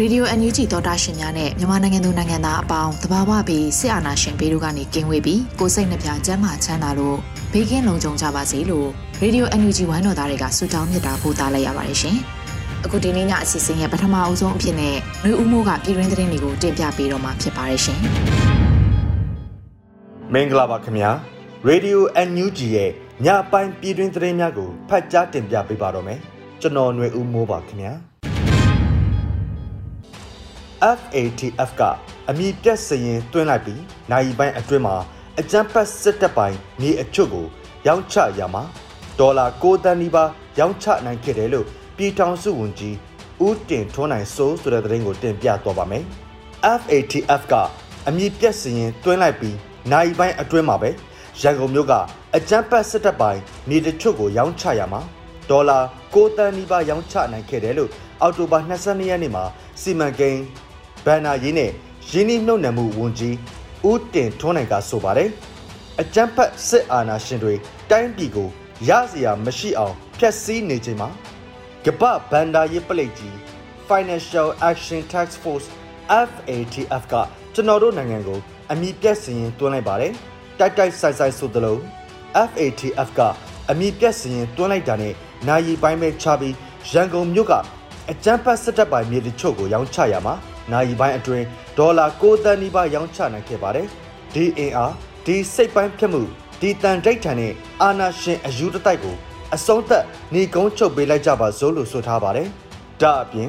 ရေဒီယို NUG သောတာရှင်များနဲ့မြန်မာနိုင်ငံသူနိုင်ငံသားအပေါင်းတဘာဝပြီးစစ်အာဏာရှင်ဘေးတို့ကနေကင်းဝေးပြီးကိုစိတ်နှပြချမ်းသာချမ်းသာလို့ဘေးကင်းလုံခြုံကြပါစေလို့ရေဒီယို NUG ဝိုင်းတော်သားတွေကဆုတောင်းမြတ်တာပို့သလိုက်ရပါတယ်ရှင်။အခုဒီနေ့ညအစီအစဉ်ရဲ့ပထမအဦးဆုံးအဖြစ်နဲ့နှွေဦးမိုးကပြည်တွင်းသတင်းတွေကိုတင်ပြပေးတော့မှာဖြစ်ပါတယ်ရှင်။မင်္ဂလာပါခင်ဗျာ။ Radio NUG ရဲ့ညပိုင်းပြည်တွင်းသတင်းများကိုဖတ်ကြားတင်ပြပေးပါတော့မယ်။ကျွန်တော်ຫນွေဦးမိုးပါခင်ဗျာ။ FATF ကအမိပြတ်စရင်တွင်းလိုက်ပြီးနိုင်ပိုင်းအတွင်းမှာအကြမ်းဖက်စစ်တပ်ပိုင်းမြေအချွတ်ကို ရောင်းချရမှာဒေါ်လာ6တန်းနီးပါးရောင်းချနိုင်ခဲ့တယ်လို့ပြည်ထောင်စုဝန်ကြီးဦးတင်ထွန်းနိုင်စိုးဆိုတဲ့သတင်းကိုတင်ပြသွားပါမယ်။ FATF ကအမိပြတ်စရင်တွင်းလိုက်ပြီးနိုင်ပိုင်းအတွင်းမှာပဲရန်ကုန်မြို့ကအကြမ်းဖက်စစ်တပ်ပိုင်းမြေတချို့ကိုရောင်းချရမှာဒေါ်လာ6တန်းနီးပါးရောင်းချနိုင်ခဲ့တယ်လို့အောက်တိုဘာ22ရက်နေ့မှာစီမံကိန်း ဘန်နာရေးနဲ့ရင်းနှီးမြှုပ်နှံမှုဝန်ကြီးဦးတင်ထွန်းနိုင်ကဆိုပါတယ်အကြမ်းဖက်စစ်အာဏာရှင်တွေတိုင်းပြည်ကိုရစရာမရှိအောင်ဖျက်ဆီးနေချိန်မှာကပ္ပဘန်ဒါရေးပလိတ်ကြီး Financial Action Task Force FATF ကကျွန်တော်တို့နိုင်ငံကိုအမိပြတ်စရင်တွန်းလိုက်ပါတယ်တိုက်တိုက်ဆိုင်ဆိုင်ဆိုသလို FATF ကအမိပြတ်စရင်တွန်းလိုက်တာနဲ့နိုင်ပိုင်းပဲချပြီးရန်ကုန်မြို့ကအကြမ်းဖက်စစ်တပ်ပိုင်းမြေတချို့ကိုရောင်းချရမှာ နိုင်ပိုင်းအတွင်းဒေါ်လာ6သန်းနီးပါးရောင်းချနိုင်ခဲ့ပါတယ်။ဒီအင်အားဒီစိတ်ပိုင်းဖြတ်မှုဒီတန်တိတ်ထန်တဲ့အာနာရှင်အယူတတိုက်ကိုအဆုံးသက်နေကုန်းချုပ်ပေးလိုက်ကြပါစို့လို့ဆိုထားပါတယ်။ဒါအပြင်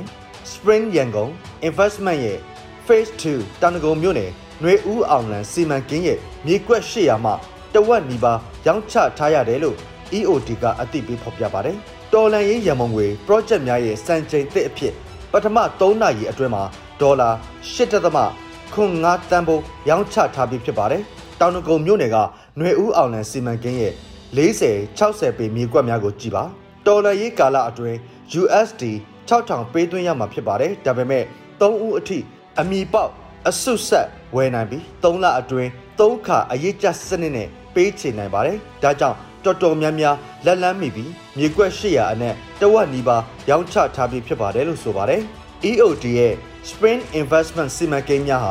Spring Yangon Investment ရဲ့ Phase 2တန်တကုံမြို့နယ်ຫນွေဦးအောင်လန်စီမံကိန်းရဲ့မြေကွက်800မှတဝက်နီးပါးရောင်းချထားရတယ်လို့ EOD ကအသိပေးဖော်ပြပါတယ်။တော်လန်ရေးရန်မုံငွေ project များရဲ့စံချိန်သစ်အဖြစ်ပထမ3နာရီအတွင်းမှာ ဒေါ်လာ8.5တန်ဖိုးရောင်းချထားပြီးဖြစ်ပါတယ်။တောင်တကုံမြို့နယ်ကຫນွေဦးအောင်လန်စီမံကိန်းရဲ့40 60ပေမြေကွက်များကိုကြည်ပါ။တော်လရေးကာလအတွင်း USD 6000ပေးသွင်းရမှာဖြစ်ပါတယ်။ဒါပေမဲ့3ဦးအထိအမိပေါက်အဆုဆက်ဝယ်နိုင်ပြီး3လအတွင်း3ခါအရေးကြစနစ်နဲ့ပေးချေနိုင်ပါတယ်။ဒါကြောင့်တော်တော်များများလက်လန်းမိပြီးမြေကွက်800အနက်တဝက်နီးပါးရောင်းချထားပြီးဖြစ်ပါတယ်လို့ဆိုပါတယ်။ EOD ရဲ့ Spring Investment စီမံကိန်းများ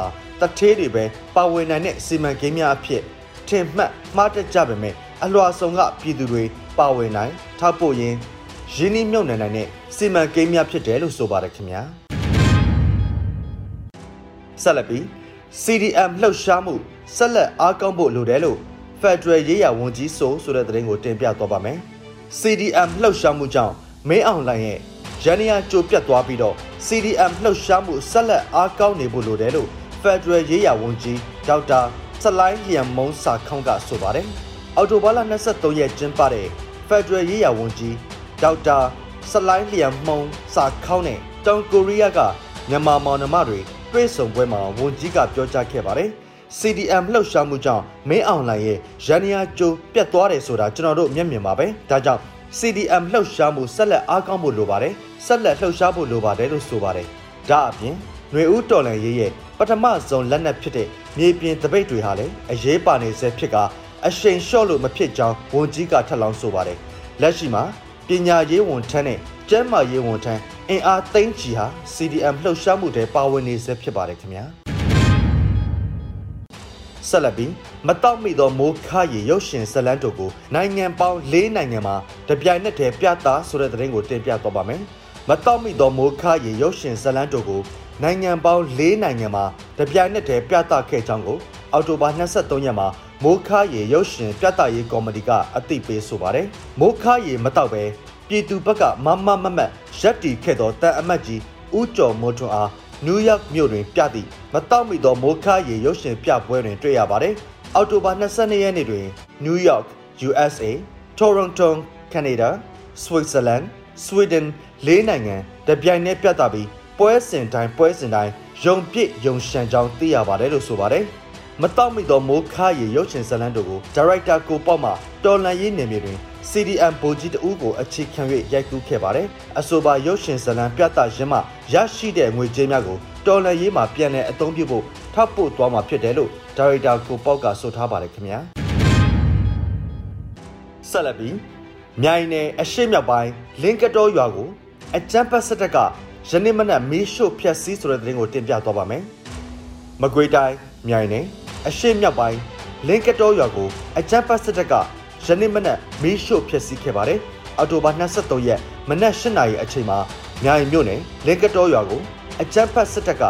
ဟာတထေးတွေပဲပါဝင်နိုင်တဲ့စီမံကိန်းများအဖြစ်ထင်မှတ်မှားတတ်ကြပေမဲ့အလွှာဆောင်ကပြည်သူတွေပါဝင်နိုင်ထောက်ပို့ရင်းရင်းနှီးမြှုပ်နှံနိုင်တဲ့စီမံကိန်းများဖြစ်တယ်လို့ဆိုပါတယ်ခင်ဗျာဆက်လက်ပြီး CDM လှုပ်ရှားမှုဆက်လက်အားကောင်းဖို့လိုတယ်လို့ Federal ရေးရာဝန်ကြီးဆိုဆိုတဲ့သတင်းကိုတင်ပြသွားပါမယ် CDM လှုပ်ရှားမှုကြောင့်မင်းအောင်လှိုင်ရဲ့ ရန်နီယာကြိုပြတ်သွားပြီးတော့ CDM လှုပ်ရှားမှုဆက်လက်အားကောင်းနေဖို့လိုတယ်လို့ Federal ရေးရာဝန်ကြီးဒေါက်တာဆလိုင်းလျံမုံစာခေါင်းကဆိုပါတယ်။အော်တိုဘာလ23ရက်ကျင်းပတဲ့ Federal ရေးရာဝန်ကြီးဒေါက်တာဆလိုင်းလျံမုံစာခေါင်းနဲ့တောင်ကိုရီးယားကမြန်မာမောင်နှမတွေတွေ့ဆုံပွဲမှာဝန်ကြီးကပြောကြားခဲ့ပါတယ်။ CDM လှုပ်ရှားမှုကြောင့်မင်းအောင်လှိုင်ရဲ့ရန်နီယာကျိုးပြတ်သွားတယ်ဆိုတာကျွန်တော်တို့မျက်မြင်ပါပဲ။ဒါကြောင့် CDM လှုပ်ရှားမှုဆက်လက်အားကောင်းဖို့လိုပါတယ် ဆက်လက်လှုပ်ရှားဖို့လိုပါတယ်လို့ဆိုပါတယ်ဒါအပြင်ຫນွေဦးတော်လန်ရေးရဲ့ပထမဆုံးလက်နက်ဖြစ်တဲ့မြေပြင်တပိတ်တွေဟာလည်းအရေးပါနေစေဖြစ်ကအရှိန်လျှော့လို့မဖြစ်ကြောင်းဝန်ကြီးကထပ်လောင်းဆိုပါတယ်လက်ရှိမှာပညာရေးဝန်ထမ်းနဲ့ကျန်းမာရေးဝန်ထမ်းအင်အားသိန်းချီဟာ CDM လှုပ်ရှားမှုတွေပါဝင်နေစေဖြစ်ပါတယ်ခင်ဗျာဆက်လက်ပြီးမတောက်မိသောမိုးခရီရုပ်ရှင်ဇလန်းတို့ကိုနိုင်ငံပေါင်း၄နိုင်ငံမှာတပြိုင်နက်တည်းပြသဆိုတဲ့သတင်းကိုတင်ပြသွားပါမယ်။ မတောက်မိသောမိုးခရီရုပ်ရှင်ဇလန်းတို့ကိုနိုင်ငံပေါင်း၄နိုင်ငံမှာတပြိုင်နက်တည်းပြသခဲ့ကြောင်းကိုအောက်တိုဘာ23ရက်မှာမိုးခရီရုပ်ရှင်ပြသရေးကော်မတီကအသိပေးဆိုပါတယ်။မိုးခရီမတောက်ပဲပြည်သူဘက်ကမမမမတ်ရက်တီခဲ့သောတန်အမတ်ကြီးဦးကျော်မိုးထွန်းအားနယူးယောက်မြို့တွင်ပြသည့်မတောက်မီသောမိုးခါရေရုပ်ရှင်ပြပွဲတွင်တွေ့ရပါတယ်။အောက်တိုဘာ22ရက်နေ့တွင် New York, USA, Toronto, Canada, Switzerland, Sweden လေးနိုင်ငံတပြိုင်တည်းပြသပြီးပွဲစဉ်တိုင်းပွဲစဉ်တိုင်းယုံပြည့်ယုံရှံကြောင်းသိရပါတယ်လို့ဆိုပါတယ်။မတောက်မီသောမိုးခါရေရုပ်ရှင်ဇာတ်လမ်းတို့ကိုဒါရိုက်တာကိုပေါ့မှတော်လန်ရေးနယ်မြေတွင် CDM ဗိုလ်ကြီးတဦးကိုအခြေခံ၍ရိုက်ကူးခဲ့ပါတယ်။အဆိုပါရုပ်ရှင်ဇာတ်လမ်းပြသရင်းမှရရှိတဲ့ငွေကြေးများကိုတော်လန်ရေးမှာပြန်လည်အသုံးပြုဖို့ထောက်ပို့သွားမှာဖြစ်တယ်လို့ဒါရိုက်တာကိုပေါက်ကဆိုထားပါတယ်ခင်ဗျာ။ဆက်လက်ပြီး မြိုင်နယ်အရှိမြောက်ပိုင်းလင်ကတော်ရွာကိုအကြမ်းဖက်စစ်တပ်ကယနေ့မနက်မီးရှို့ဖျက်ဆီးဆိုတဲ့သတင်းကိုတင်ပြသွားပါမယ်။မကွေးတိုင်းမြိုင်နယ်အရှိမြောက်ပိုင်းလင်ကတော်ရွာကိုအကြမ်းဖက်စစ်တပ်ကယနေ့မနက်မီးရှို့ဖျက်ဆီးခဲ့ပါတယ်။အော်တိုဘာ23ရက်မနက်8နာရီအချိန်မှာမြိုင်မြို့နယ်လင်ကတော်ရွာကိုအကြမ်းဖက်စစ်တပ်က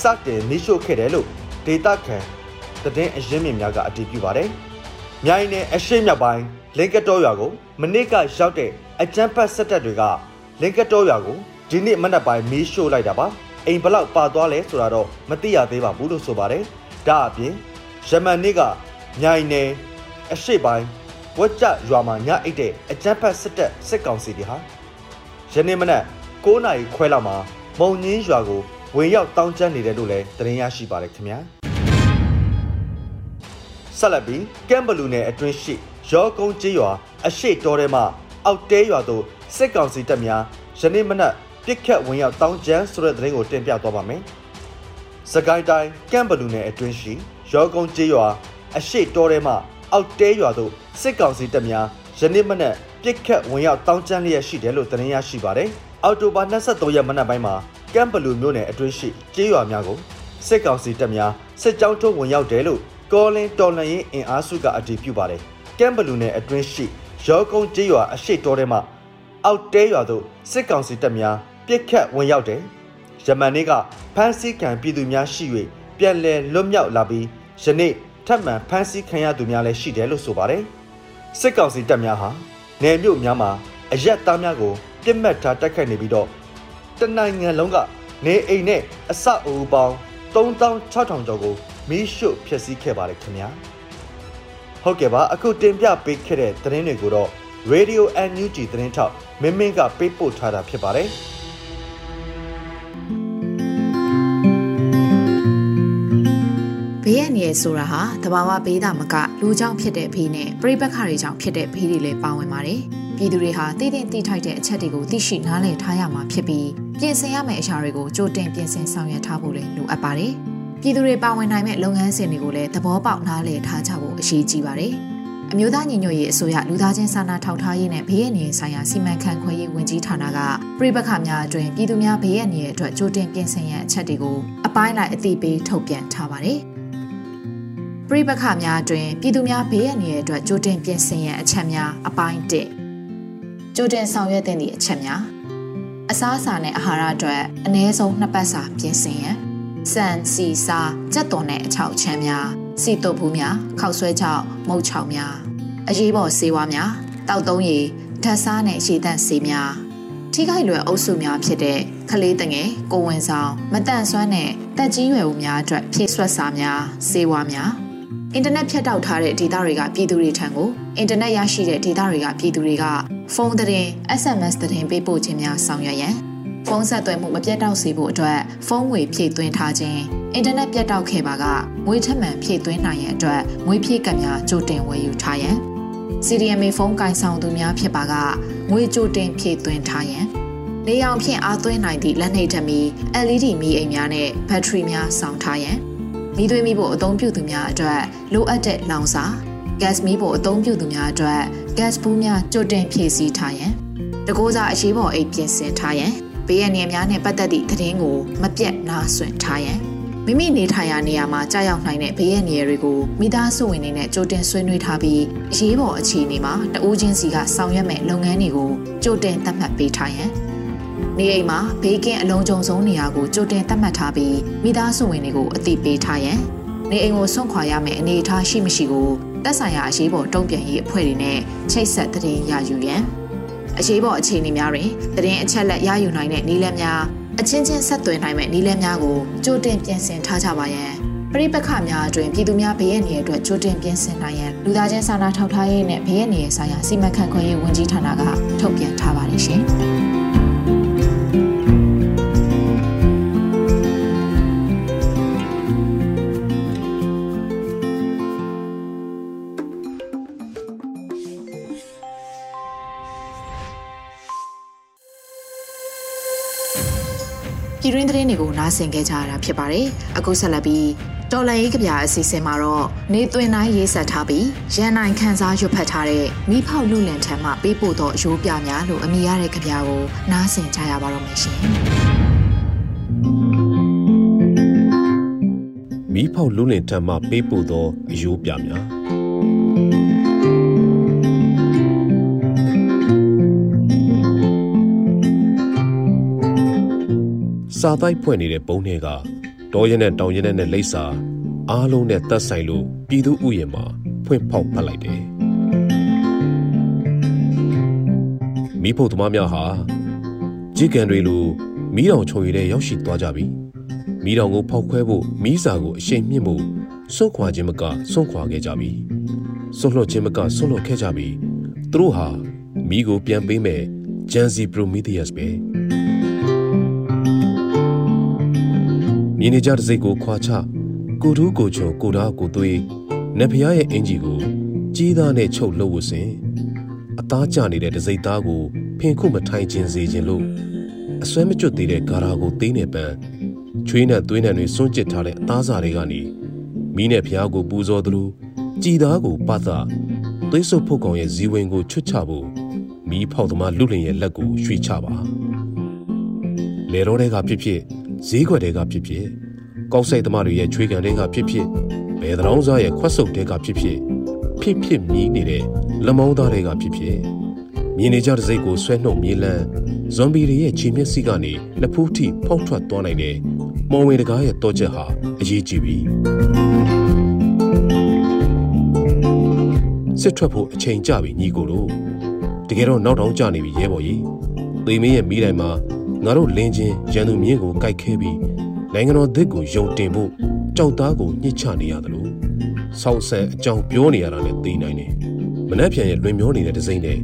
စတင်မီးရှို့ခဲ့တယ်လို့ဒေတာခန်တည်င်းအရင်းမြစ်များကအတည်ပြုပါတယ်။မြိုင်နယ်အရှိမြောက်ပိုင်း လင်ကတော်ရွာကိုမနေ့ကရောက်တဲ့အကြမ်းဖက်စစ်တပ်တွေကလင်ကတော်ရွာကိုဒီနေ့မနက်ပိုင်းမီးရှို့လိုက်တာပါ။အိမ်ဘလောက်ပါသွားလဲဆိုတာတော့မသိရသေးပါဘူးလို့ဆိုပါတယ်။ဒါအပြင်ယမန်နေ့ကမြိုင်နယ်အရှိပိုင်းဝက်ကြရွာမှာညအိတ်တဲ့အကြမ်းဖက်စစ်တပ်စစ်ကောင်စီတွေဟာယနေ့မနက်9နာရီခွဲလောက်မှာမုံညင်းရွာကိုဝင်ရောက်တောင်းကျမ်းနေတယ်လို့လည်းသတင်းရရှိပါတယ်ခင်ဗျာဆက်လက်ပြီးကမ်ဘလူနယ်အတွင်းရှိ ရောကုန်းကျေးရွာအရှိတော်ထဲမှာအောက်တဲရွာသို့စစ်ကောင်စီတပ်များယနေ့မနက်ပြစ်ခတ်ဝင်ရောက်တောင်းကျမ်းဆိုတဲ့သတင်းကိုတင်ပြသွားပါမယ်စကိုင်းတိုင်းကမ်ဘလူနယ်အတွင်းရှိရောကုန်းကျေးရွာအရှိတော်ထဲမှာအောက်တဲရွာသို့စစ်ကောင်စီတပ်များယနေ့မနက်ပြစ်ခတ်ဝင်ရောက်တောင်းကျမ်းလျက်ရှိတယ်လို့သတင်းရရှိပါတယ်။အောက်တိုဘာ23ရက်မနက်ပိုင်းမှာကမ်ဘလူမြို့နယ်အတွင်းရှိကျေးရွာများကိုစစ်ကောင်စီတပ်များစစ်ကြောင်းထုတ်ဝင်ရောက်တယ်လို့ကောလင်းတော်လှန်ရေးအင်အားစုကအတည်ပြုပါတယ်။ ကမ်ဘလူနယ်အတွင်းရှိရောကုန်းကျေးရွာအရှိတော်ထဲမှာအောက်တဲရွာသို့စစ်ကောင်စီတပ်များပြစ်ခတ်ဝင်ရောက်တယ်။ယမန်နေ့ကဖမ်းဆီးခံပြည်သူများရှိ၍ပြန်လည်လွတ်မြောက်လာပြီးယနေ့ထပ်မံဖမ်းဆီးခံရသူများလည်းရှိတယ်လို့ဆိုပါတယ်။စစ်ကောင်စီတပ်များဟာနယ်မြို့များမှာအရက်သားများကိုပြစ်မှတ်ထားတိုက်ခိုက်နေပြီးတော့တနိုင်ငံလုံးကနေအိမ်နဲ့အဆောက်အဦပေါင်း3600ကျော်ကိုမီးရှို့ဖျက်ဆီးခဲ့ပါတယ်ခင်ဗျာ ဟုတ်ကဲ့ပါအခုတင်ပြပေးခဲ့တဲ့သတင်းတွေကိုတော့ Radio NUG သတင်းထောက်မင်းမင်းကပေးပို့ထားတာဖြစ်ပါတယ်ဘေးရန်ရယ်ဆိုတာဟာတဘာဝဘေးတာမကလူကြောင့်ဖြစ်တဲ့ဘေးနဲ့ပြိပက္ခတွေကြောင့်ဖြစ်တဲ့ဘေးတွေလည်းပါဝင်ပါတယ်။ပြည်သူတွေဟာတည်တည်တိထိုက်တဲ့အချက်တွေကိုသိရှိနားလည်ထားရမှာဖြစ်ပြီးပြင်ဆင်ရမယ့်အရာတွေကိုကြိုတင်ပြင်ဆင်ဆောင်ရွက်ထားဖို့လည်းလိုအပ်ပါတယ်။ ပြည်သူတွေပါဝင်နိုင်မဲ့လုပ်ငန်းစဉ်တွေကိုလည်းသဘောပေါက်နားလည်ထားကြဖို့အရေးကြီးပါတယ်။အမျိုးသားညီညွတ်ရေးအစိုးရလူသားချင်းစာနာထောက်ထားရေးနဲ့ဘေးရန်ရယ်ဆိုင်ရာစီမံခန့်ခွဲရေးဝန်ကြီးဌာနကပြည်ပခါများအတွင်ပြည်သူများဘေးရန်ရယ်အတွက်ကြိုတင်ပြင်ဆင်ရန်အချက်တွေကိုအပိုင်းလိုက်အသိပေးထုတ်ပြန်ထားပါတယ်။ပြိပခများအတွင်ပြည်သူများဘေးရန်ရဲ့အတွက်ကြိုတင်ပြင်ဆင်ရန်အချက်များအပိုင်း1ကြိုတင်ဆောင်ရွက်သင့်သည့်အချက်များအစားအစာနဲ့အာဟာရအတွက်အနည်းဆုံးနှစ်ပတ်စာပြင်ဆင်ရန် စံစီစာကြက်သွန်နဲ့အချောက်ချမ်းများစီတုပ်ဘူးများခောက်ဆွဲချောက်မုတ်ချောက်များအရေးပေါ်ဆေးဝါးများတောက်သုံးရည်ဓာတ်စားနဲ့ရေသန့်ဆေးများထိခိုက်လွယ်အုပ်စုများဖြစ်တဲ့ခလေးတငယ်ကိုဝင်ဆောင်မတန့်ဆွမ်းနဲ့တက်ကြီးရွယ်ဦးများအတွက်ဖြည့်ဆွတ်စာများဆေးဝါးများအင်တာနက်ဖြတ်တောက်ထားတဲ့ဒေတာတွေကပြည်သူတွေထံကိုအင်တာနက်ရရှိတဲ့ဒေတာတွေကပြည်သူတွေကဖုန်းသတင်း SMS သတင်းပေးပို့ခြင်းများဆောင်ရွက်ရန် ဖုန်းဆက်သွယ်မှုမပြတ်တောက်စေဖို့အတွက်ဖုန်းငွေဖြည့်သွင်းထားခြင်းအင်တာနက်ပြတ်တောက်ခဲ့ပါကငွေထက်မှန်ဖြည့်သွင်းနိုင်ရန်အတွက်ငွေဖြည့်ကပ်များကြိုတင်ဝယ်ယူထားရန် CDMA ဖုန်းကင်ဆောင်သူများဖြစ်ပါကငွေကြိုတင်ဖြည့်သွင်းထားရန်နေအောင်ဖြင့်အားသွင်းနိုင်သည့်လက်နှိပ်ထမီ LED မီးအိမ်များနဲ့ဘက်ထရီများဆောင်ထားရန်မိသွေးမိဖို့အသုံးပြုသူများအတွက်လိုအပ်တဲ့လောင်စာ gas မီးဖို့အသုံးပြုသူများအတွက် gas ဘူးများကြိုတင်ဖြည့်ဆည်းထားရန်တကိုးစားအရေးပေါ်အိတ်ပြင်ဆင်ထားရန် ဘေးရန်ရများနဲ့ပတ်သက်သည့်သတင်းကိုမပြတ်နားဆွင့်ထားရန်မိမိနေထိုင်ရာနေရာမှာကြာရောက်နိုင်တဲ့ဘေးရန်နေရာတွေကိုမိသားစုဝင်တွေနဲ့ကြိုတင်ဆွေးနွေးထားပြီးအရေးပေါ်အခြေအနေမှာတဦးချင်းစီကဆောင်ရွက်မဲ့လုပ်ငန်းတွေကိုကြိုတင်သတ်မှတ်ပေးထားရန်နေအိမ်မှာဘေးကင်းအလုံးစုံဆုံးနေရာကိုကြိုတင်သတ်မှတ်ထားပြီးမိသားစုဝင်တွေကိုအသိပေးထားရန်နေအိမ်ကိုဆွန့်ခွာရမယ့်အနေအထားရှိမရှိကိုတက်ဆိုင်ရာအရေးပေါ်တုံ့ပြန်ရေးအဖွဲ့တွေနဲ့ချိတ်ဆက်သတင်းရယူရန် အရေးပေါ်အခြေအနေများတွင်သတင်းအချက်လက်ရယူနိုင်တဲ့နည်းလမ်းများအချင်းချင်းဆက်သွယ်နိုင်မဲ့နည်းလမ်းများကိုကြိုတင်ပြင်ဆင်ထားကြပါရန်ပရိပက္ခများအတွင်ပြည်သူများဘေးရန်နေအတွက်ကြိုတင်ပြင်ဆင်နိုင်ရန်လူသားချင်းစာနာထောက်ထားရေးနဲ့ဘေးရန်နေဆိုင်ရာစီမံခန့်ခွဲရေးဝန်ကြီးဌာနကထုတ်ပြန်ထားပါတယ်ရှင်။ ပြည်တွင်းသတင်းတွေကိုနားဆင်ကြကြရတာဖြစ်ပါတယ်။အခုဆက်လက်ပြီးတော်လန်ရေးကြပြအစီအစဉ်မှာတော့နေသွင်းတိုင်းရေးဆက်ထားပြီးရန်နိုင်ခန်းစားရွတ်ဖတ်ထားတဲ့မိဖောက်လူလန်ထံမှပေးပို့သောအယိုးပြများလို့အမည်ရတဲ့ကြပြကိုနားဆင်ကြရပါတော့မယ်ရှင်။မိဖောက်လူလန်ထံမှပေးပို့သောအယိုးပြများ စာတိုက်ဖွင့်နေတဲ့ပုံထဲကတောရဲနဲ့တောင်ရဲနဲ့လိပ်စာအားလုံးနဲ့သက်ဆိုင်လို့ပြည်သူဥယျာဉ်မှာဖွင့်ဖောက်ဖတ်လိုက်တယ်မိဖို့သမားများဟာကြီးကန်တွေလိုမီးတောင်ချုံရည်တဲ့ရောက်ရှိသွားကြပြီမီးတောင်ကိုဖောက်ခွဲဖို့မီးစာကိုအရှိန်မြင့်မှုစွန့်ခွာခြင်းမကစွန့်ခွာခဲ့ကြပြီစွန့်လွတ်ခြင်းမကစွန့်လွတ်ခဲ့ကြပြီသူတို့ဟာမီးကိုပြန်ပေးမယ်ဂျန်စီပရိုမီသီယပ်စ်ပဲ မြင်နေကြတဲ့စိတ်ကိုခွာချကိုထူးကိုချုံကိုသားကိုသွေးနဖျားရဲ့အင်ဂျီကိုကြီးသားနဲ့ချုပ်လို့ဝစင်အသားကျနေတဲ့ဒစိတ်သားကိုဖင်ခုမထိုင်ခြင်းစေခြင်းလို့အစွဲမကျွတ်သေးတဲ့ဂါရာကိုသိနေပန်းချွေးနဲ့သွေးနဲ့တွေစွန့်ကျစ်ထားတဲ့အသားစာတွေကနေမီးနဲ့ဖျားကိုပူဇော်သလိုကြည်သားကိုပတ်သာသွေးဆုပ်ဖုတ်ကောင်ရဲ့ဇီဝင်ကိုချွတ်ချဖို့မီးဖောက်သမားလူလင်ရဲ့လက်ကိုရွှေ့ချပါလေတော်တွေကဖြစ်ဖြစ် ဈေးကွက်တွေကဖြစ်ဖြစ်ကောက်ဆိုင်သမားတွေရဲ့ချွေးကန်တွေကဖြစ်ဖြစ်ဘယ်တောင်စားရဲ့ခွက်ဆုပ်တွေကဖြစ်ဖြစ်ဖြစ်ဖြစ်မြည်နေတဲ့လမောင်းသားတွေကဖြစ်ဖြစ်မြင်နေကြတဲ့စိတ်ကိုဆွဲနှုတ်မြေလန်းဇွန်ဘီတွေရဲ့ခြေမျက်စိကနေနှစ်ဖူးထိဖောက်ထွက်သွားနိုင်တဲ့မော်ဝင်တကားရဲ့တော့ချက်ဟာအရေးကြီးပြီစစ်ထွက်ဖို့အချိန်ကြပြီညီကိုတို့တကယ်တော့နောက်တောင်ကြနေပြီရဲဘော်ကြီးသေမင်းရဲ့မိတိုင်မှာ ငါတို့လင်းချင်းရန်သူမြင်းကိုကြိုက်ခဲပြီးနိုင်ငံတော်သစ်ကိုယုံတင်ဖို့ကြောက်သားကိုညှစ်ချနေရတယ်လို့ဆောက်ဆန်အကြောင်းပြောနေရတာနဲ့သိနိုင်တယ်မနှက်ပြန်ရဲ့လွင်မျောနေတဲ့ဒစိမ့်နဲ့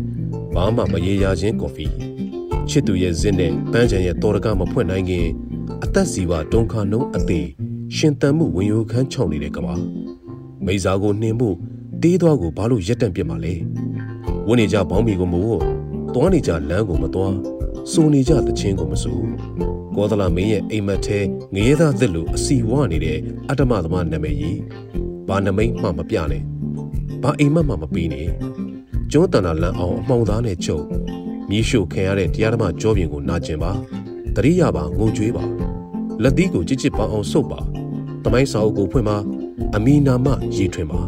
ဘာမှမရေရာခြင်းကော်ဖီချစ်သူရဲ့ဇင်းနဲ့ပန်းချံရဲ့တော်ရကမဖွင့်နိုင်ခင်အသက်စီဝဒုံခါနှုံးအသေးရှင်တန်မှုဝင်ရိုခန်းချောင်းနေတဲ့ကဘာမိစားကိုနှင်ဖို့တေးသွားကိုဘာလို့ရက်တန့်ပြစ်မှာလဲဝင်းနေကြဘောင်းမီကိုမို့သွားနေကြလမ်းကိုမသွား စိုးနေကြတခြင်းကိုမစိုးကောသလမင်းရဲ့အိမ်မက်ထဲငရဲသားသစ်လိုအစီဝနေတဲ့အတ္တမသမားနာမည်ကြီးဘာနမိတ်မှမပြနဲ့ဘာအိမ်မက်မှမပေးနဲ့ကျွန်းတန်တာလန်အောင်အမှောင်သားနဲ့ချုပ်မြေရှို့ခံရတဲ့တရားဓမ္မကြောပြင်ကိုနာကျင်ပါတရိယာပါငုံကြွေးပါလက်သီးကိုကြစ်ကြစ်ပေါအောင်ဆုပ်ပါတမိုင်းစာအုပ်ကိုဖွင့်ပါအမီနာမရေးထွင်ပါ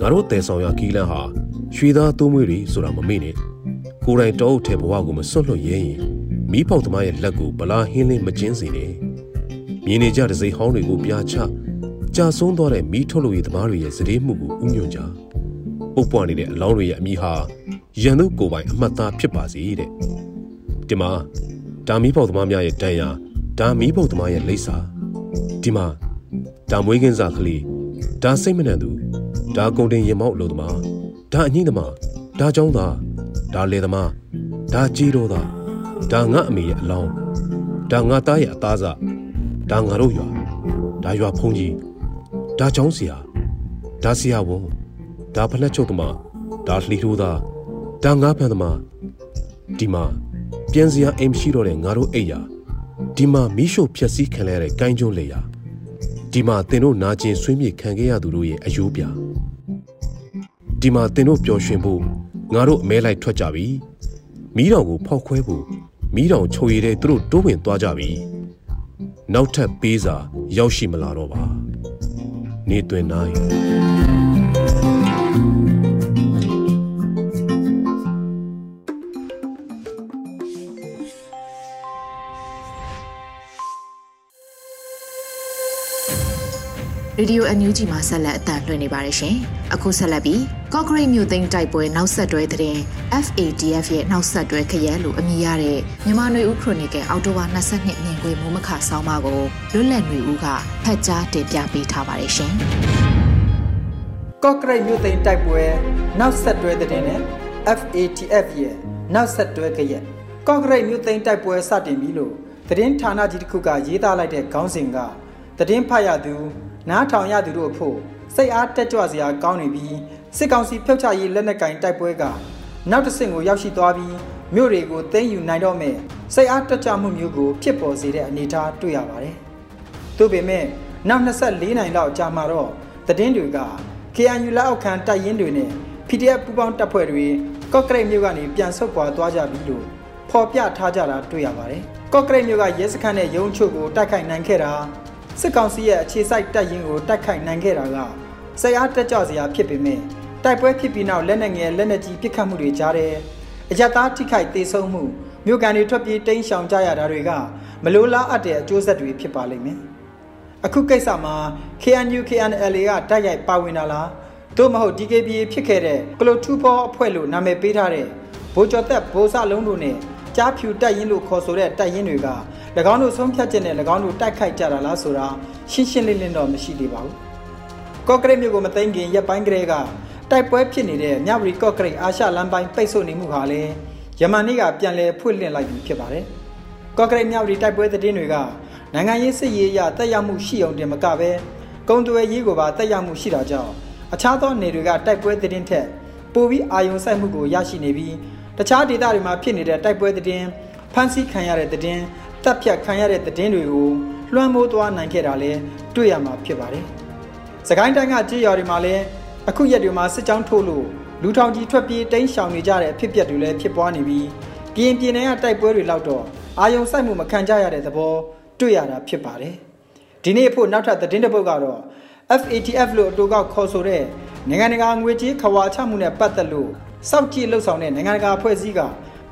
ငါတို့တဲဆောင်ရကီလန်ဟာရွှေသားသုံးမွေတွေဆိုတာမမေ့နဲ့ ကိုယ်တိုင်တောအုပ်ထဲဘဝကိုမစွန့်လွတ်ရဲရင်မီးဖောက်သမားရဲ့လက်ကိုဗလာဟင်းလင်းမကျင်းစေနဲ့မြင်နေကြတဲ့စိတ်ဟောင်းတွေကိုပြာချကြာဆုံးသွားတဲ့မီးထုတ်လို့ရသမားတွေရဲ့စည်မှုကိုဥညွန့်ကြပုတ်ပွားနေတဲ့အလောင်းတွေရဲ့အမိဟာရန်သူကိုယ်ပိုင်အမှတ်သားဖြစ်ပါစေတဲ့ဒီမှာဒါမီးဖောက်သမားများရဲ့တန်ရာဒါမီးဖောက်သမားရဲ့လိပ်စာဒီမှာဒါမွေးကင်းစားကလေးဒါစိတ်မနှံသူဒါကုန်တင်ရင်မောက်လို့သမားဒါအညိမ့်သမားဒါចောင်းသား ဒါလေသမားဒါကြီးတော်သားဒါငါအမေရဲ့အလောင်းဒါငါသားရဲ့အသားစားဒါငါတို့ရွာဒါရွာဖုန်ကြီးဒါချောင်းဆရာဒါဆရာဝန်ဒါဖလက်ချုပ်သမားဒါလှီထိုးသားဒါငါဖန်သမားဒီမှာပြန်စရာအိမ်ရှိတော့တဲ့ငါတို့အိယာဒီမှာမီးရှို့ဖျက်ဆီးခံရတဲ့ကိုင်းကျုံးလေယာဒီမှာတင်တို့နာကျင်ဆွေးမြေ့ခံခဲ့ရသူတို့ရဲ့အယိုးပြဒီမှာတင်တို့ပျော်ရွှင်ဖို့ ငါတို့အမဲလိုက်ထွက်ကြပြီမီးတောင်ကိုဖောက်ခွဲဖို့မီးတောင်ချိုရည်တဲ့သူတို့တိုးဝင်သွားကြပြီနောက်ထပ်ပေးစာရောက်ရှိမလာတော့ပါနေတွင်နိုင်ရေဒီယိုအန်ယူဂျီမှာဆက်လက်အသံလွှင့်နေပါတယ်ရှင်။အခုဆက်လက်ပြီး ကော့ဂရိတ်မြို့သိမ်းတိုက်ပွဲနောက်ဆက်တွဲတဲ့ FADF ရဲ့နောက်ဆက်တွဲခရဲလို့အမည်ရတဲ့မြန်မာနွေဦးခရိုနီကယ်အော်တိုဝါ22မြင်ကွေမိုးမခဆောင်းပါကိုလွတ်လပ်နွေဦးကဖတ်ကြားတင်ပြပေးထားပါတယ်ရှင်။ကော့ဂရိတ်မြို့သိမ်းတိုက်ပွဲနောက်ဆက်တွဲတဲ့နဲ့ FATF ရဲ့နောက်ဆက်တွဲခရဲကော့ဂရိတ်မြို့သိမ်းတိုက်ပွဲစတင်ပြီလို့သတင်းဌာနကြီးတစ်ခုကရေးသားလိုက်တဲ့ခေါင်းစဉ်ကသတင်းဖတ်ရသူနားထောင်ရသူတို့အဖို့စိတ်အားတက်ကြွစရာကောင်းနေပြီး စစ်ကောင်စီဖျောက်ချရေးလက်နက်ကင်တိုက်ပွဲကနောက်တစ်ဆင့်ကိုရောက်ရှိသွားပြီးမြို့တွေကိုသိမ်းယူနိုင်တော့မဲ့စိတ်အားတက်ကြွမှုမျိုးကိုဖြစ်ပေါ်စေတဲ့အနေအထားတွေ့ရပါတယ်။သို့ပေမဲ့နောက်24နိုင်လောက်ကြာမှာတော့သတင်းတွေက KNU လက်အောက်ခံတိုက်ရင်တွေနဲ့ PDF ပူးပေါင်းတပ်ဖွဲ့တွေကော့ကရိတ်မြို့ကနေပြန်ဆုတ်ခွာသွားကြပြီလို့ဖော်ပြထားကြတာတွေ့ရပါတယ်။ကော့ကရိတ်မြို့ကရဲစခန်းနဲ့ရုံးချုပ်ကိုတိုက်ခိုက်နိုင်ခဲ့တာစစ်ကောင်စီရဲ့အခြေစိုက်တပ်ရင်းကိုတိုက်ခိုက်နိုင်ခဲ့တာကစိတ်အားတက်ကြွစရာဖြစ်ပေမဲ့ တိုက်ပွဲဖြစ်ပြီးနောက်လက်နက်ငယ်လက်နက်ကြီးပစ်ခတ်မှုတွေကြားတယ်အကြသားထိခိုက်သေးဆုံးမှုမြို့ကန်တွေထွက်ပြေးတိမ်းရှောင်ကြရတာတွေကမလိုလားအပ်တဲ့အကျိုးဆက်တွေဖြစ်ပါလိမ့်မယ်အခုကိစ္စမှာ KNU KNLA ကတိုက်ရိုက်ပါဝင်တာလားသို့မဟုတ် DKB ဖြစ်ခဲ့တဲ့ကလိုထူဖောအဖွဲ့လို့နာမည်ပေးထားတဲ့ဘိုးကျော်သက်ဘိုးစလုံးတို့နဲ့ကြားဖြူတက်ရင်လို့ခေါ်ဆိုတဲ့တက်ရင်တွေက၎င်းတို့ဆုံးဖြတ်ချက်နဲ့၎င်းတို့တိုက်ခိုက်ကြတာလားဆိုတာရှင်းရှင်းလင်းလင်းတော့မရှိသေးပါဘူးကော့ကရိတ်မြို့ကိုမသိမ်းခင်ရက်ပိုင်းကလေးက တိုက်ပွဲဖြစ်နေတဲ့မြဝတီကော့ကရိတ်အာရှလမ်းပိုင်းပိတ်ဆို့နေမှုဟာလည်းယမန်နေ့ကပြန်လည်ဖွင့်လှစ်လိုက်ပြီဖြစ်ပါတယ်ကော့ကရိတ်မြဝတီတိုက်ပွဲသတင်းတွေကနိုင်ငံရေးစစ်ရေးအရတက်ရောက်မှုရှိအောင်တင်မကပဲကုံသွယ်ရေးကိုပါတက်ရောက်မှုရှိတာကြောင့်အခြားသောနေတွေကတိုက်ပွဲသတင်းထက်ပိုပြီးအာရုံစိုက်မှုကိုရရှိနေပြီးတခြားဒေသတွေမှာဖြစ်နေတဲ့တိုက်ပွဲသတင်းဖမ်းဆီးခံရတဲ့သတင်းတပ်ဖြတ်ခံရတဲ့သတင်းတွေကိုလွှမ်းမိုးသွားနိုင်ခဲ့တာလည်းတွေ့ရမှာဖြစ်ပါတယ်။စကိုင်းတိုင်းကကြေးရွာတွေမှာလည်း အခုရက်တွေမှာစစ်ကြောင်းထိုးလို့လူထောင်ကြီးထွက်ပြေးတိမ်းရှောင်နေကြတဲ့အဖြစ်အပျက်တွေလည်းဖြစ်ပွားနေပြီးပြင်းပြင်းနဲ့တိုက်ပွဲတွေလောက်တော့အာယုံစိုက်မှုမခံကြရတဲ့သဘောတွေ့ရတာဖြစ်ပါတယ်။ဒီနေ့အဖို့နောက်ထပ်သတင်းတစ်ပုဒ်ကတော့ FATF လို့အတူကောက်ခေါ်ဆိုတဲ့နိုင်ငံတကာငွေကြေးခွာချမှုနဲ့ပတ်သက်လို့စောက်ကြည့်လှုပ်ဆောင်တဲ့နိုင်ငံတကာအဖွဲ့အစည်းက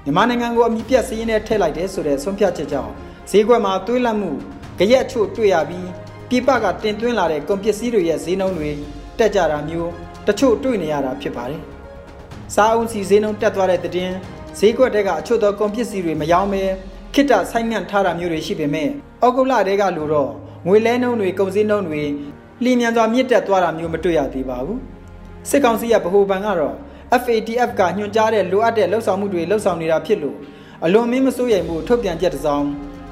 မြန်မာနိုင်ငံကိုအမိပြတ်စည်းရင်းနဲ့ထည့်လိုက်တယ်ဆိုတဲ့ဆုံးဖြတ်ချက်ကြောင့်ဈေးကွက်မှာသွေးလန့်မှုကြရက်အချို့တွေ့ရပြီးပြပကတင်သွင်းလာတဲ့ကုန်ပစ္စည်းတွေရဲ့ဈေးနှုန်းတွေ တက်ကြတာမျိုးတချို့တွေ့နေရတာဖြစ်ပါတယ်။စားအုံစီဈေးနှုန်းတက်သွားတဲ့တဲ့င်းဈေးကွက်တဲကအချို့သောကုန်ပစ္စည်းတွေမရောင်းပဲခိတဆိုင်ငံ့ထားတာမျိုးတွေရှိပေမဲ့အောက်ကုလတဲကလို့တော့ငွေလဲနှုန်းတွေကုန်စည်နှုန်းတွေလျင်မြန်စွာမြင့်တက်သွားတာမျိုးမတွေ့ရသေးပါဘူး။စစ်ကောင်စီရဲ့ဗဟိုဘဏ်ကတော့ FATF ကညွှန်ကြားတဲ့လိုအပ်တဲ့လှုပ်ဆောင်မှုတွေလှုပ်ဆောင်နေတာဖြစ်လို့အလွန်မင်းမစိုးရိမ်မှုထုတ်ပြန်ချက်တစ်စောင်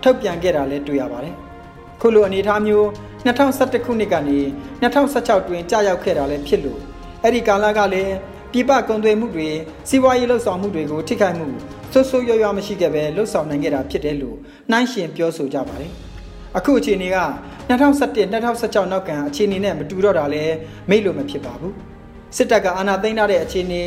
ထုတ်ပြန်ခဲ့တာလည်းတွေ့ရပါတယ်။ခုလိုအနေအထားမျိုး 2011ခုနှစ်ကနေ2016တွင်ကြာရောက်ခဲ့တာလည်းဖြစ်လို့အဲ့ဒီကာလကလည်းပြပကုံသွေးမှုတွေစီးပွားရေးလှုပ်ဆောင်မှုတွေကိုထိခိုက်မှုဆွဆွရွရွမရှိခဲ့ပဲလှုပ်ဆောင်နိုင်ခဲ့တာဖြစ်တယ်လို့နှိုင်းရှင်ပြောဆိုကြပါတယ်။အခုအခြေအနေက2017 2016နောက်ကန်အခြေအနေနဲ့မတူတော့တာလည်းမိတ်လို့မဖြစ်ပါဘူး။စစ်တပ်ကအာဏာသိမ်းထားတဲ့အခြေအနေ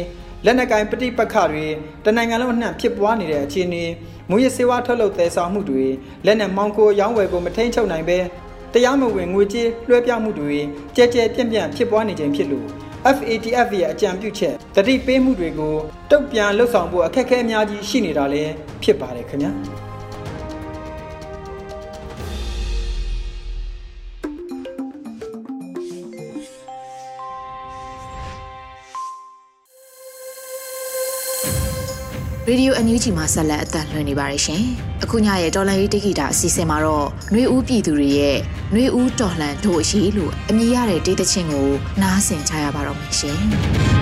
လက်နက်ကင်ပဋိပက္ခတွေတနိုင်ငံလုံးအနှံ့ဖြစ်ပွားနေတဲ့အခြေအနေမူရစေဝါထုတ်လုပ်သယ်ဆောင်မှုတွေလက်နက်မောင်းကိုရောင်းဝယ်ကိုမထိန်ချုပ်နိုင်ပဲ တရားမဝင်ငွေကြေးလွှဲပြောင်းမှုတွေကြဲကြဲပြန့်ပြန့်ဖြစ်ပွားနေခြင်းဖြစ်လို့ FATF ရဲ့အကြံပြုချက်တတိပေးမှုတွေကိုတုတ်ပြန်လှုပ်ဆောင်ဖို့အခက်အခဲအများကြီးရှိနေတာလည်းဖြစ်ပါတယ်ခင်ဗျာ ရေဒီယိုအန်ယူဂျီမှာဆက်လက်အသံလွှင့်နေပါတယ်ရှင်။အခုညရဲ့တော်လန်ရေးတိဂီတာအစီအစဉ်မှာတော့ຫນွေဦးပြည်သူတွေရဲ့ຫນွေဦးတော်လှန်တို့အရေးလို့အမည်ရတဲ့ဒေသချင်းကိုနားဆင်ကြရပါတော့မယ်ရှင်။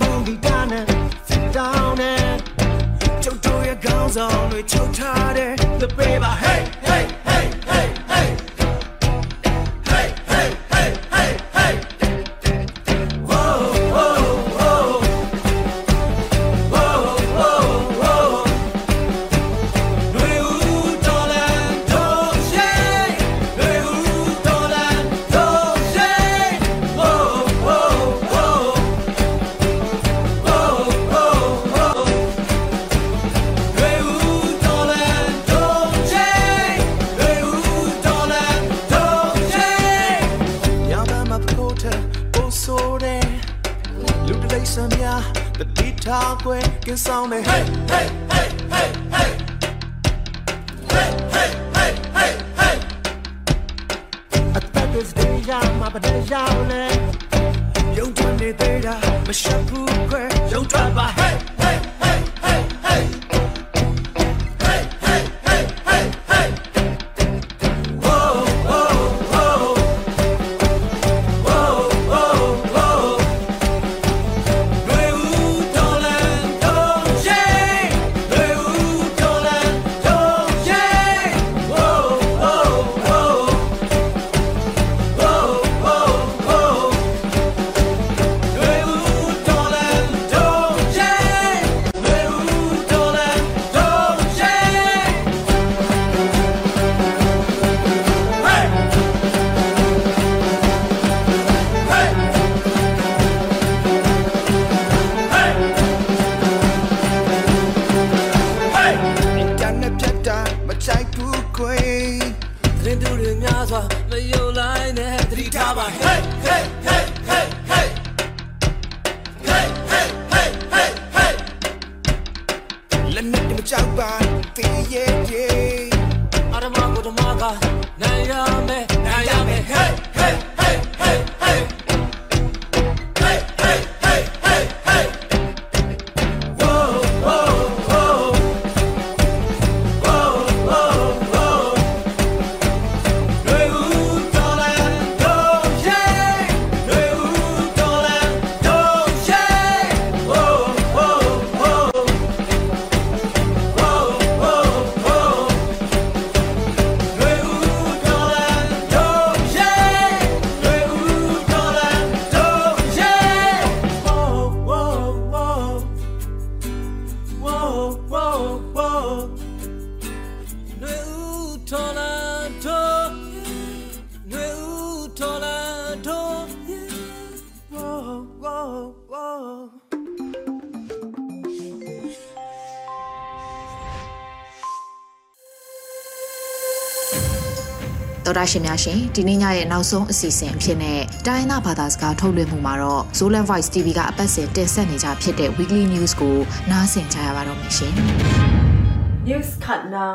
move me down and sit down and ချုပ်တို့ရဲ့ခေါင်းဆောင်တွေချုပ်ထားတယ် the baby hey hey ရောက်လေယုံကြည်နေသေးတာမရှက်ဘူးခွဲယုံထွက်ပါ Hey hey hey hey hey Hey လင်းသူတွေများစွာမယုံလိုက်နဲ့သတိထားပါ Hey hey hey hey hey Hey hey hey hey hey လည်းနဲ့မကြောက်ပါတေးရဲ့ရဲ့အရမကိုတမကနိုင်ရမယ်နိုင်ရမယ် Hey hey hey hey hey တာရှင်များရှင်ဒီနေ့ညရဲ့နောက်ဆုံးအစီအစဉ်အဖြစ်နဲ့တိုင်းနာဘာသာစကားထုတ်လွှင့်မှုမှာတော့ Zolan Voice TV ကအပတ်စဉ်တင်ဆက်နေကြဖြစ်တဲ့ Weekly News ကိုနားဆင်ကြရပါတော့မယ်ရှင်။ News Cut Now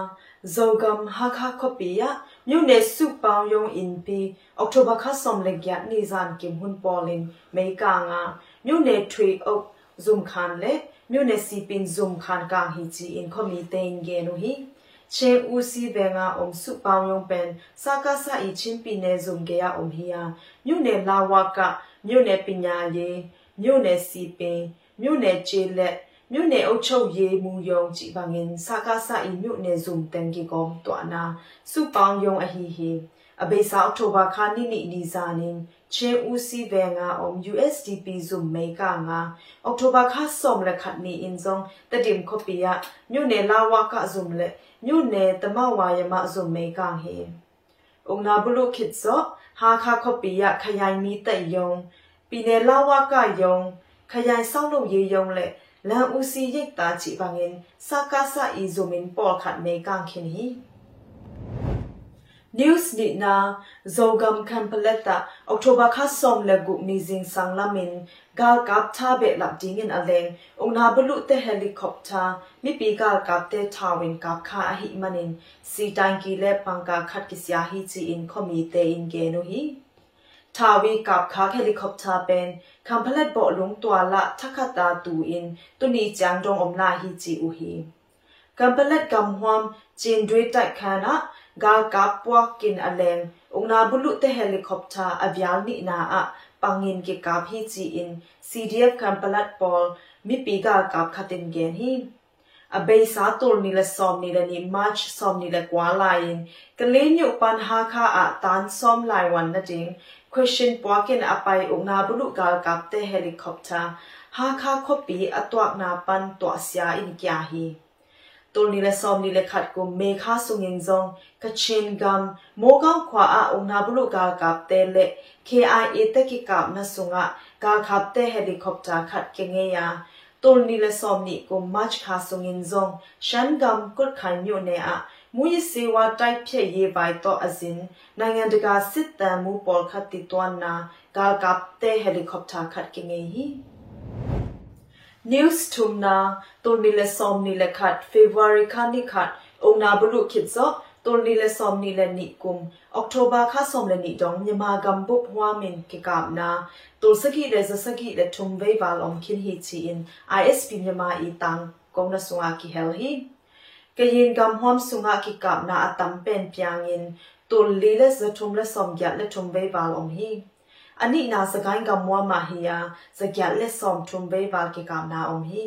Zogam Hakha Kopia မြို့နယ်စုပေါင်းယုံ in P October ခါဆောင်လက်ရနေဇန်ကင်ဟွန်ပေါ်လင်မေကာငါမြို့နယ်ထွေအုပ် Zoom Khan လေမြို့နယ်စီပင် Zoom Khan ကဟီချီ in Committee ငေနူဟီ ချင်းဦးစီးဘင်ကအုံစုပေါင်းလုံးပင်စကားစာဤချင်းပြည်နယ်စုံကြရအုံဟီယာမြို့နယ်လာဝကမြို့နယ်ပညာရေးမြို့နယ်စီပင်မြို့နယ်ခြေလက်မြို့နယ်အုပ်ချုပ်ရေးမှူးရုံးကြည်ပါငင်စကားစာဤမြို့နယ်စုံတန်ကြီးကောတွာနာစုပေါင်းယုံအဟီဟီအဘေစာအောက်တိုဘာခါနိနိနီဇာနင်ချင်းဦးစီဗန်ငါအုံ USDP Zoom မေကာငါအောက်တိုဘာခါဆောမလခတ်နီအင်ဇုံတတိမ်ခိုပီယာမြို့နယ်လာဝက Zoom လေ မြို့နယ်တမဝါယမအစုံမေကန်ဟေ။ဥနာဘလုခိစောဟာခါခပီယခရိုင်မီတဲ့ယုံပြည်နယ်လာဝကယုံခရိုင်ဆောက်လုပ်ရေးယုံလေလန်ဦးစီရိတ်တာချိပငင်စကားစာအီဇိုမင်ပေါ်ခတ်မေကန်ခင်ဟီ။ news ni na zogam kan palata october kha som le gu mi jing sang lamin gal kap tha be lap ding in aleng ong na bulu te helicopter mi pi gal kap te thawin kap kha a hi manin si tang ki le pangka khat ki sia hi chi in khomi te in ge no hi ทาวีกับคาเฮลิคอปเตอร์เป็นคำพลัดเบาะลงตัวละทักตาตูอินตุนีจังดงอมลาฮิจิอุฮี เปลัดกัมฮวมจีนด้วยตัดคานะกากับปวกกินอเลงองนาบุลุเตเฮลิคอปเตอร์อวิาลนินาอะปังงินกิกาพีจีอิน CDF กัมเปลัดปอลมิปีกากับคาตินเกนฮีအဘေးစာတိုနီလဆောမနီလနီမတ်ဆောမနီလကွာလိုင်းကလေးညုပန်ဟာခါအတန်ဆောမလိုင်ဝန်နတင် question ပွားကင်အပိုင်ဦးနာဘလူကာကပ်တဲ့ဟယ်လီကော်ပတာဟာခါခေါပီအတွက်နာပန်တွာဆရာအင်ကျာဟီ ตุลนิเลซอมนิเลขัดกุมเมฆาสุงินซงกชินกัมโมกังขวาอาองนาบุรุกากับเตเล KIA ตะกิกับนสุงะกาขับเตเฮลิคอปเตอร์ขัดเกเงยาตุลนิเลซอมนิกุมมัชคาสุงินซงชันกัมกุดขันยุเนอะမူရစေဝါတိုက်ဖြက်ရေးပိုင်တော့အစဉ်နိုင်ငံတကာစစ်တမ်းမှုပေါ်ခတ်တီတွမ်းနာဂါကပ်တဲ့ဟယ်လီကော်ပတာခတ်ကင်းဟီ news tumna to nile som nile khat february khani khat ongna bulu khitzo to nile som nile ni kum october kha som le ni dong nyama gam bu hwa min ki kam na to sagi le za sagi le tum ve wal om khin hi chi in isp nyama i tang kong na sunga ki hel hi kayin gam hom sunga ki kam na atam pen pyang in to li le za tum le som ya le tum ve wal om hi ani na sakai ka mwa ma hiya zakya le som thumbe ba ke kam na om hi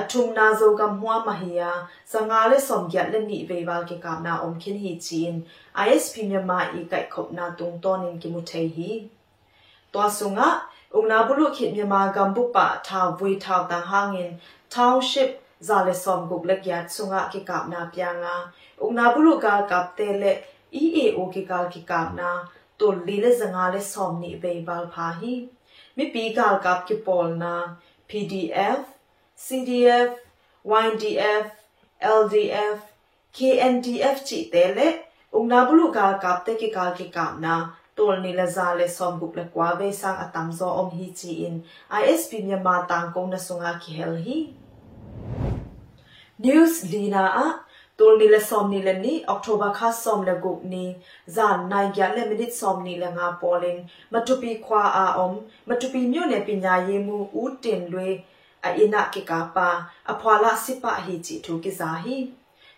athum na zo ka mwa ma hiya sanga le som gya le ni be ba ke kam na om khin hi chin isp myama i kai khop na tung to nin ki mu thei hi to sunga ung na bulu khit myama gam bu pa tha bwe tha ta hangin township za le som guk le gya sunga ke kam na pya nga ung na bulu ka kap te le EAO ke kal ki kamna ตัวลีเลจังอาเลสอมนี่เบย์บาลพาฮีมิปีกาลกับกิปอลนา PDF CDF YDF LDF KNDF จิเตเลอุงนาบุลูกาลกับเตกิกาลกิกานาตัวนิลซาเลสอมบุกเลกวาเวสังอตัมโซอมฮีจีอิน ISP เมียมาตังกงนสุงาคิเฮลฮี News Lina a ตัวนี้ละซอมนี่ละนี่ออกโทบาคาซอมละกุกนี่จานนายยะละมินิซอมนี่ละงาปอลินมาตุปีควาอาอมมาตุปีမြို့နယ်ပညာရေးမှုဦးတင်လွေအอินะကိကာပါအဖွာလာစိပဟီချီထူကိဇာဟီ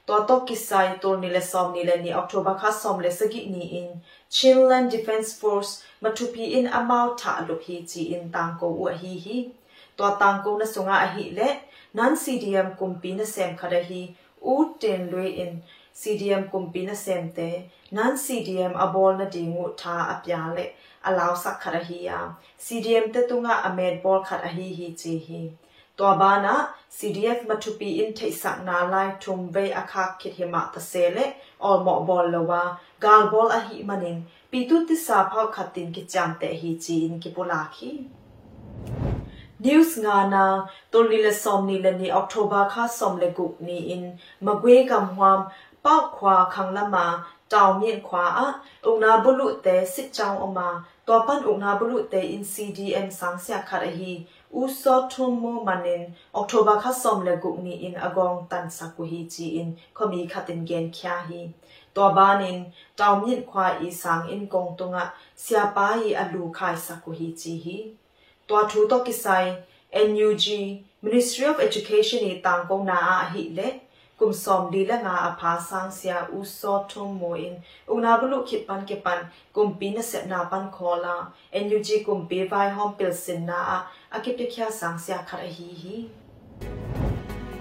တော်တော့ကိဆိုင်တိုနီလေဆ ோம் နီလေနီအောက်တိုဘာခါဆ ோம் လေစကိနီအင် Chilean Defense Force မတူပီအင်အမောက်ထာလုဟီချီအင်တန်ကိုဝဟီဟီတော်တန်ကိုနဆုငါအဟီလေ non CDM ကွန်ပီနဆမ်ခရဟီ u ten lwe in CDM kumpi na semte nan CDM abol na dingu tha apya le alaw sak khara hi ya CDM te tunga amed bol khara hi hi chi hi to bana CDF mathupi in thei sak na lai thum ve akha khit hima ta sele or mo bol lawa gal bol a hi manin pitu ti sa phau khatin ki cham te hi chi in ki pula khi news nga na to li le som ni le ni october kha som le guk ni in magwe kam hwam pau khwa khang lama taw mien khwa a ungna bulu te sit chaw oma to pan ungna bulu te in cdm sang sia khar hi u so thum mo manin october kha som le guk ni in agong tan sa ku hi chi in khomi khatin gen khya hi to banin taw mien khwa i sang in kong tunga sia pa hi alu khai sa ku hi chi hi ตัวทูตกิไซ NUG Ministry of Education นี่ต่างกงนาอาหิเลกุมสอมดีและงาอาภาสังเสียอุซอทุมโมอินอุนาบลุคิดปันเกปันกุมปีนเสนาปันคอลา NUG กุมปีไวฮอมเปิลสินนาอากิปเคียสังเสียคาระฮีฮี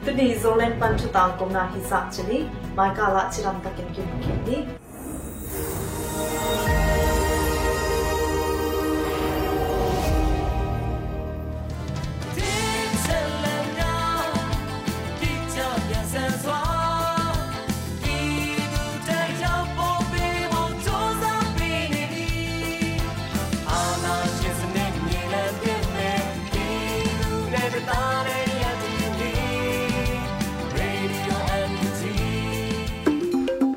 ตนีโซเลนปันทุตางกงนาฮิสักชนีมายกาละชิรัมตะกินกิมกินนี้